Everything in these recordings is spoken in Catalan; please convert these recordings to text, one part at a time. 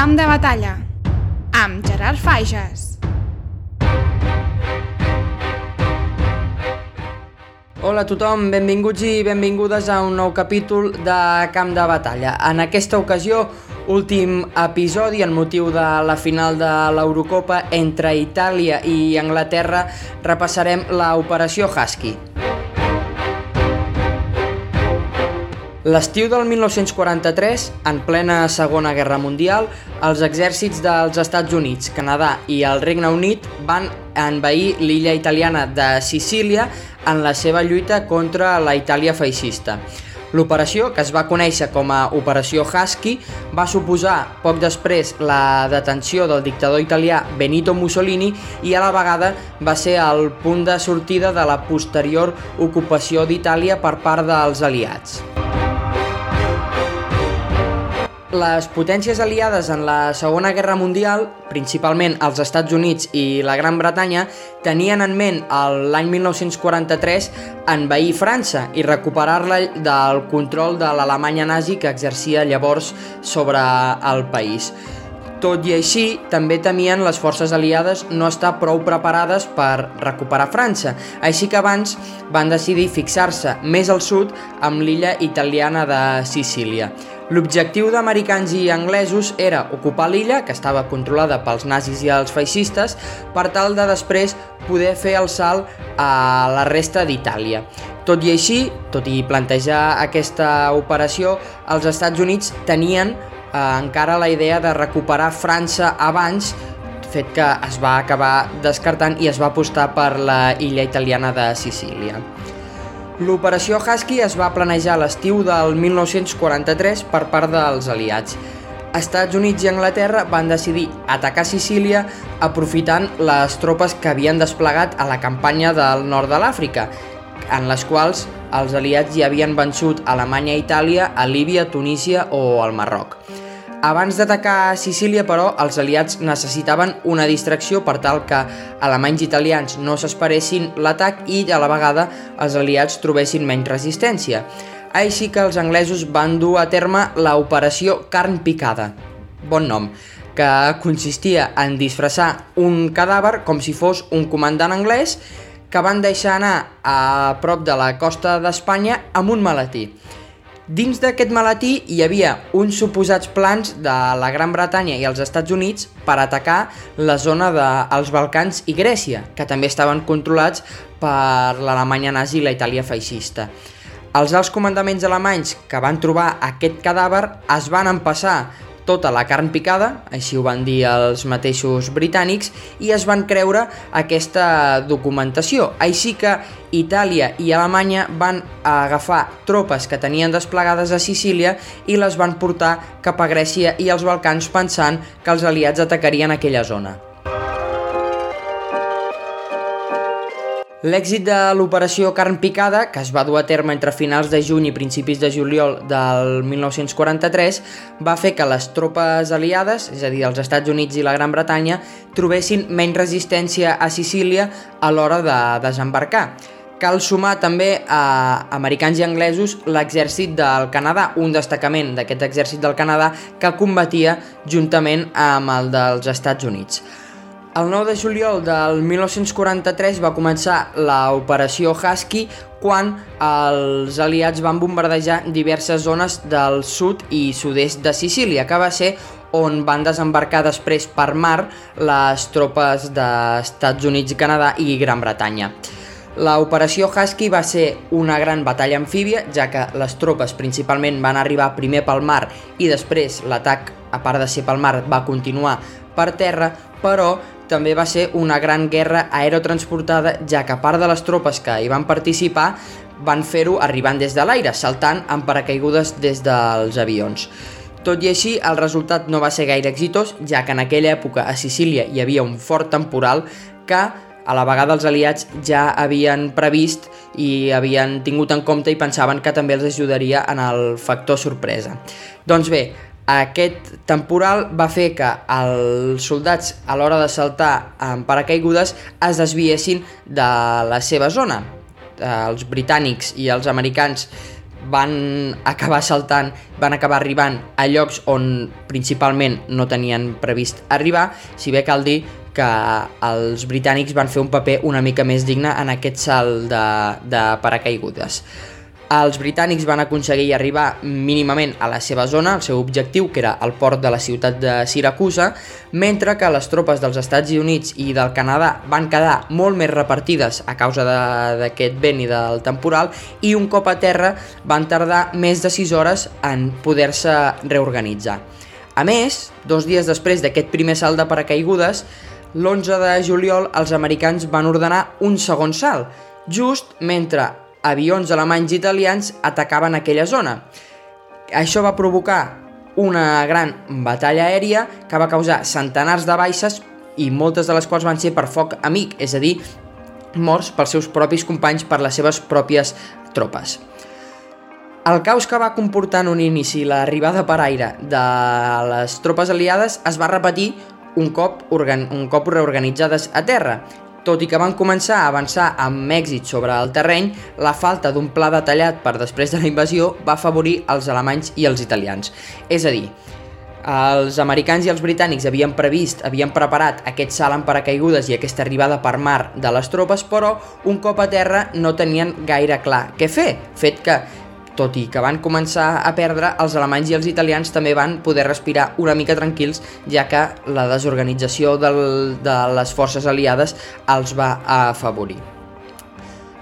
Camp de batalla amb Gerard Fages. Hola a tothom, benvinguts i benvingudes a un nou capítol de Camp de Batalla. En aquesta ocasió, últim episodi en motiu de la final de l'Eurocopa entre Itàlia i Anglaterra, repassarem l'operació Husky. L'estiu del 1943, en plena Segona Guerra Mundial, els exèrcits dels Estats Units, Canadà i el Regne Unit van envair l'illa italiana de Sicília en la seva lluita contra la Itàlia feixista. L'operació, que es va conèixer com a Operació Husky, va suposar poc després la detenció del dictador italià Benito Mussolini i a la vegada va ser el punt de sortida de la posterior ocupació d'Itàlia per part dels aliats. Les potències aliades en la Segona Guerra Mundial, principalment els Estats Units i la Gran Bretanya, tenien en ment l'any 1943 envair França i recuperar-la del control de l'Alemanya nazi que exercia llavors sobre el país. Tot i així, també temien les forces aliades no estar prou preparades per recuperar França, així que abans van decidir fixar-se més al sud amb l'illa italiana de Sicília. L'objectiu d'americans i anglesos era ocupar l'illa, que estava controlada pels nazis i els feixistes, per tal de després poder fer el salt a la resta d'Itàlia. Tot i així, tot i plantejar aquesta operació, els Estats Units tenien eh, encara la idea de recuperar França abans fet que es va acabar descartant i es va apostar per la illa italiana de Sicília. L'operació Husky es va planejar l'estiu del 1943 per part dels aliats. Estats Units i Anglaterra van decidir atacar Sicília aprofitant les tropes que havien desplegat a la campanya del nord de l'Àfrica, en les quals els aliats ja havien vençut Alemanya i Itàlia, a Líbia, Tunísia o al Marroc. Abans d'atacar Sicília, però, els aliats necessitaven una distracció per tal que alemanys i italians no s'esperessin l'atac i, a la vegada, els aliats trobessin menys resistència. Així que els anglesos van dur a terme l'operació Carn Picada, bon nom, que consistia en disfressar un cadàver com si fos un comandant anglès que van deixar anar a prop de la costa d'Espanya amb un maletí. Dins d'aquest maletí hi havia uns suposats plans de la Gran Bretanya i els Estats Units per atacar la zona dels Balcans i Grècia, que també estaven controlats per l'Alemanya nazi i la Itàlia feixista. Els alts comandaments alemanys que van trobar aquest cadàver es van empassar tota la carn picada, així ho van dir els mateixos britànics, i es van creure aquesta documentació. Així que Itàlia i Alemanya van agafar tropes que tenien desplegades a Sicília i les van portar cap a Grècia i els Balcans pensant que els aliats atacarien aquella zona. L'èxit de l'operació Carn Picada, que es va dur a terme entre finals de juny i principis de juliol del 1943, va fer que les tropes aliades, és a dir, els Estats Units i la Gran Bretanya, trobessin menys resistència a Sicília a l'hora de desembarcar. Cal sumar també a americans i anglesos l'exèrcit del Canadà, un destacament d'aquest exèrcit del Canadà que combatia juntament amb el dels Estats Units. El 9 de juliol del 1943 va començar l'operació Husky quan els aliats van bombardejar diverses zones del sud i sud-est de Sicília, que va ser on van desembarcar després per mar les tropes d'Estats Units, Canadà i Gran Bretanya. L'operació Husky va ser una gran batalla amfíbia, ja que les tropes principalment van arribar primer pel mar i després l'atac, a part de ser pel mar, va continuar per terra, però també va ser una gran guerra aerotransportada, ja que part de les tropes que hi van participar, van fer-ho arribant des de l'aire, saltant amb paracaigudes des dels avions. Tot i així, el resultat no va ser gaire exitós, ja que en aquella època a Sicília hi havia un fort temporal que a la vegada els aliats ja havien previst i havien tingut en compte i pensaven que també els ajudaria en el factor sorpresa. Doncs bé, aquest temporal va fer que els soldats a l'hora de saltar amb paracaigudes es desviessin de la seva zona. Els britànics i els americans van acabar saltant, van acabar arribant a llocs on principalment no tenien previst arribar, si bé cal dir que els britànics van fer un paper una mica més digne en aquest salt de, de paracaigudes. Els britànics van aconseguir arribar mínimament a la seva zona, el seu objectiu, que era el port de la ciutat de Siracusa, mentre que les tropes dels Estats Units i del Canadà van quedar molt més repartides a causa d'aquest vent i del temporal i un cop a terra van tardar més de 6 hores en poder-se reorganitzar. A més, dos dies després d'aquest primer salt de paracaigudes, l'11 de juliol els americans van ordenar un segon salt, just mentre avions alemanys i italians atacaven aquella zona. Això va provocar una gran batalla aèria que va causar centenars de baixes i moltes de les quals van ser per foc amic, és a dir, morts pels seus propis companys per les seves pròpies tropes. El caos que va comportar en un inici l'arribada per aire de les tropes aliades es va repetir un cop, un cop reorganitzades a terra tot i que van començar a avançar amb èxit sobre el terreny, la falta d'un pla detallat per després de la invasió va afavorir els alemanys i els italians. És a dir, els americans i els britànics havien previst, havien preparat aquest salt en paracaigudes i aquesta arribada per mar de les tropes, però un cop a terra no tenien gaire clar què fer, fet que tot i que van començar a perdre, els alemanys i els italians també van poder respirar una mica tranquils, ja que la desorganització del, de les forces aliades els va afavorir.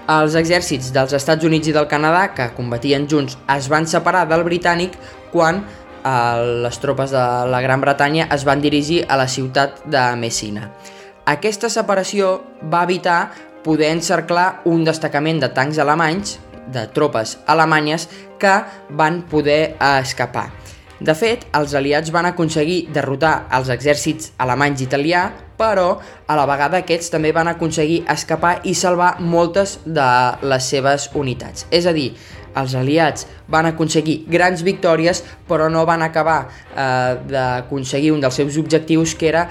Els exèrcits dels Estats Units i del Canadà, que combatien junts, es van separar del britànic quan eh, les tropes de la Gran Bretanya es van dirigir a la ciutat de Messina. Aquesta separació va evitar poder encerclar un destacament de tancs alemanys de tropes alemanyes que van poder escapar. De fet, els aliats van aconseguir derrotar els exèrcits alemanys i italià, però a la vegada aquests també van aconseguir escapar i salvar moltes de les seves unitats. És a dir, els aliats van aconseguir grans victòries, però no van acabar eh, d'aconseguir un dels seus objectius, que era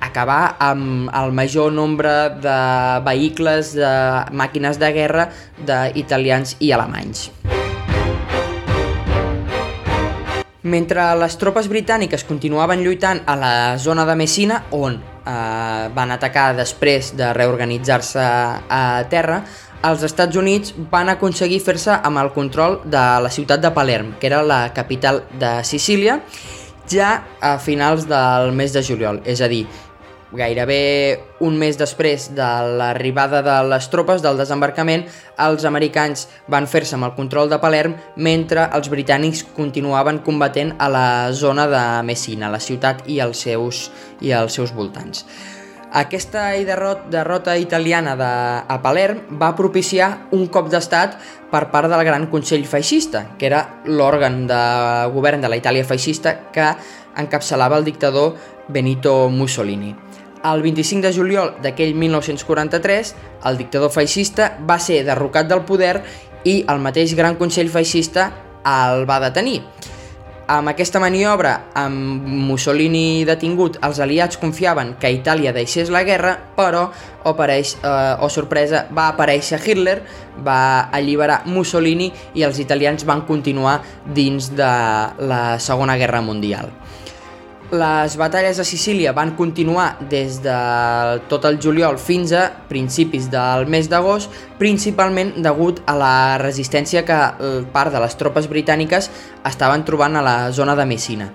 acabar amb el major nombre de vehicles, de màquines de guerra d'italians i alemanys. Mentre les tropes britàniques continuaven lluitant a la zona de Messina, on eh, van atacar després de reorganitzar-se a terra, els Estats Units van aconseguir fer-se amb el control de la ciutat de Palerm, que era la capital de Sicília, ja a finals del mes de juliol, és a dir, Gairebé un mes després de l'arribada de les tropes del desembarcament, els americans van fer-se amb el control de Palerm mentre els britànics continuaven combatent a la zona de Messina, la ciutat i els seus, i els seus voltants. Aquesta derrota italiana de, a Palerm va propiciar un cop d'estat per part del Gran Consell Feixista, que era l'òrgan de govern de la Itàlia feixista que encapçalava el dictador Benito Mussolini. El 25 de juliol d'aquell 1943, el dictador feixista va ser derrocat del poder i el mateix Gran Consell Feixista el va detenir. Amb aquesta maniobra, amb Mussolini detingut, els aliats confiaven que Itàlia deixés la guerra, però, o, pareix, eh, o sorpresa, va aparèixer Hitler, va alliberar Mussolini i els italians van continuar dins de la Segona Guerra Mundial. Les batalles a Sicília van continuar des de tot el juliol fins a principis del mes d'agost, principalment degut a la resistència que part de les tropes britàniques estaven trobant a la zona de Messina.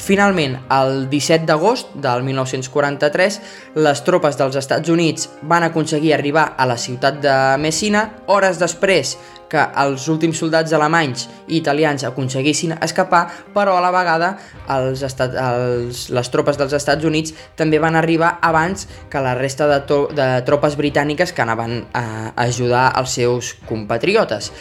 Finalment, el 17 d'agost del 1943, les tropes dels Estats Units van aconseguir arribar a la ciutat de Messina hores després que els últims soldats alemanys i italians aconseguissin escapar, però a la vegada els estat, els, les tropes dels Estats Units també van arribar abans que la resta de, to, de tropes britàniques que anaven a ajudar els seus compatriotes.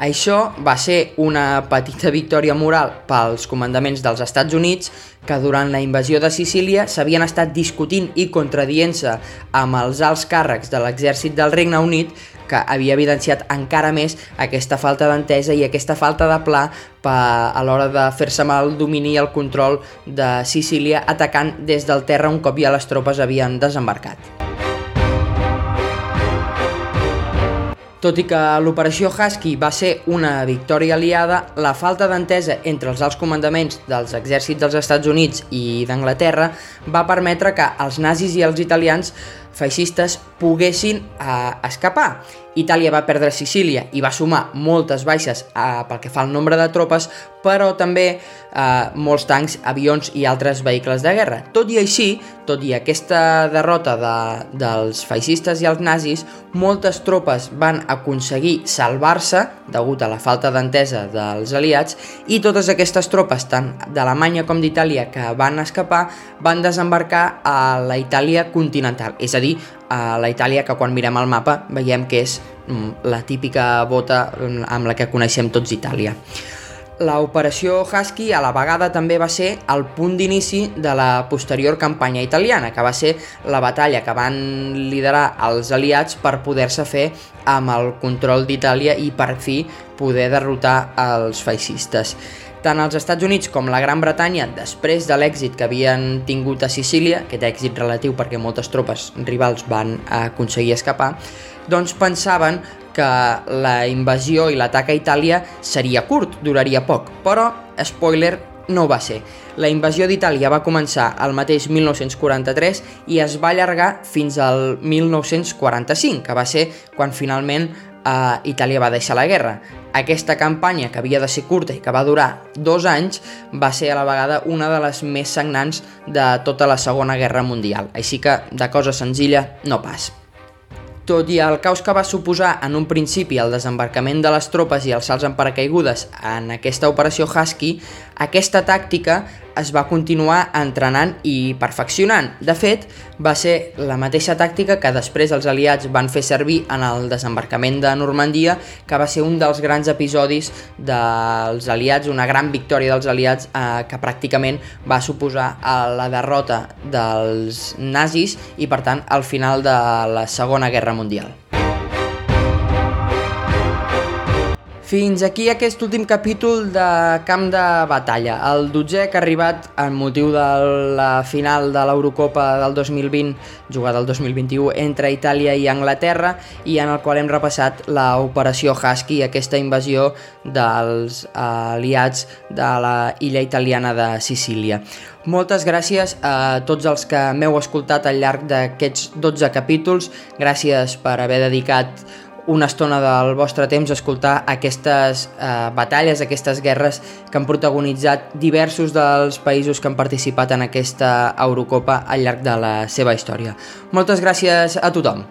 Això va ser una petita victòria moral pels comandaments dels Estats Units que durant la invasió de Sicília s'havien estat discutint i contradient-se amb els alts càrrecs de l'exèrcit del Regne Unit que havia evidenciat encara més aquesta falta d'entesa i aquesta falta de pla a l'hora de fer-se mal domini i el control de Sicília atacant des del terra un cop ja les tropes havien desembarcat. Tot i que l'operació Husky va ser una victòria aliada, la falta d'entesa entre els alts comandaments dels exèrcits dels Estats Units i d'Anglaterra va permetre que els nazis i els italians feixistes poguessin eh, escapar. Itàlia va perdre Sicília i va sumar moltes baixes eh, pel que fa al nombre de tropes, però també eh, molts tancs, avions i altres vehicles de guerra. Tot i així, tot i aquesta derrota de, dels feixistes i els nazis, moltes tropes van aconseguir salvar-se degut a la falta d'entesa dels aliats i totes aquestes tropes, tant d'Alemanya com d'Itàlia, que van escapar, van desembarcar a la Itàlia continental, és a dir, a la Itàlia que quan mirem el mapa veiem que és mm, la típica bota mm, amb la que coneixem tots Itàlia. La operació Husky a la vegada també va ser el punt d'inici de la posterior campanya italiana, que va ser la batalla que van liderar els aliats per poder-se fer amb el control d'Itàlia i per fi poder derrotar els feixistes. Tant els Estats Units com la Gran Bretanya, després de l'èxit que havien tingut a Sicília, aquest èxit relatiu perquè moltes tropes rivals van aconseguir escapar, doncs pensaven que la invasió i l'atac a Itàlia seria curt, duraria poc, però, spoiler, no va ser. La invasió d'Itàlia va començar el mateix 1943 i es va allargar fins al 1945, que va ser quan finalment eh, Itàlia va deixar la guerra. Aquesta campanya, que havia de ser curta i que va durar dos anys, va ser a la vegada una de les més sagnants de tota la Segona Guerra Mundial. Així que, de cosa senzilla, no pas. Tot i el caos que va suposar en un principi el desembarcament de les tropes i els salts en paracaigudes en aquesta operació Husky, aquesta tàctica es va continuar entrenant i perfeccionant. De fet, va ser la mateixa tàctica que després els aliats van fer servir en el desembarcament de Normandia, que va ser un dels grans episodis dels aliats, una gran victòria dels aliats eh, que pràcticament va suposar eh, la derrota dels nazis i per tant el final de la Segona Guerra Mundial. Fins aquí aquest últim capítol de Camp de Batalla, el dotzè que ha arribat en motiu de la final de l'Eurocopa del 2020, jugada el 2021 entre Itàlia i Anglaterra, i en el qual hem repassat l'operació Husky, aquesta invasió dels aliats de la illa italiana de Sicília. Moltes gràcies a tots els que m'heu escoltat al llarg d'aquests 12 capítols, gràcies per haver dedicat una estona del vostre temps a escoltar aquestes eh, batalles, aquestes guerres que han protagonitzat diversos dels països que han participat en aquesta Eurocopa al llarg de la seva història. Moltes gràcies a tothom.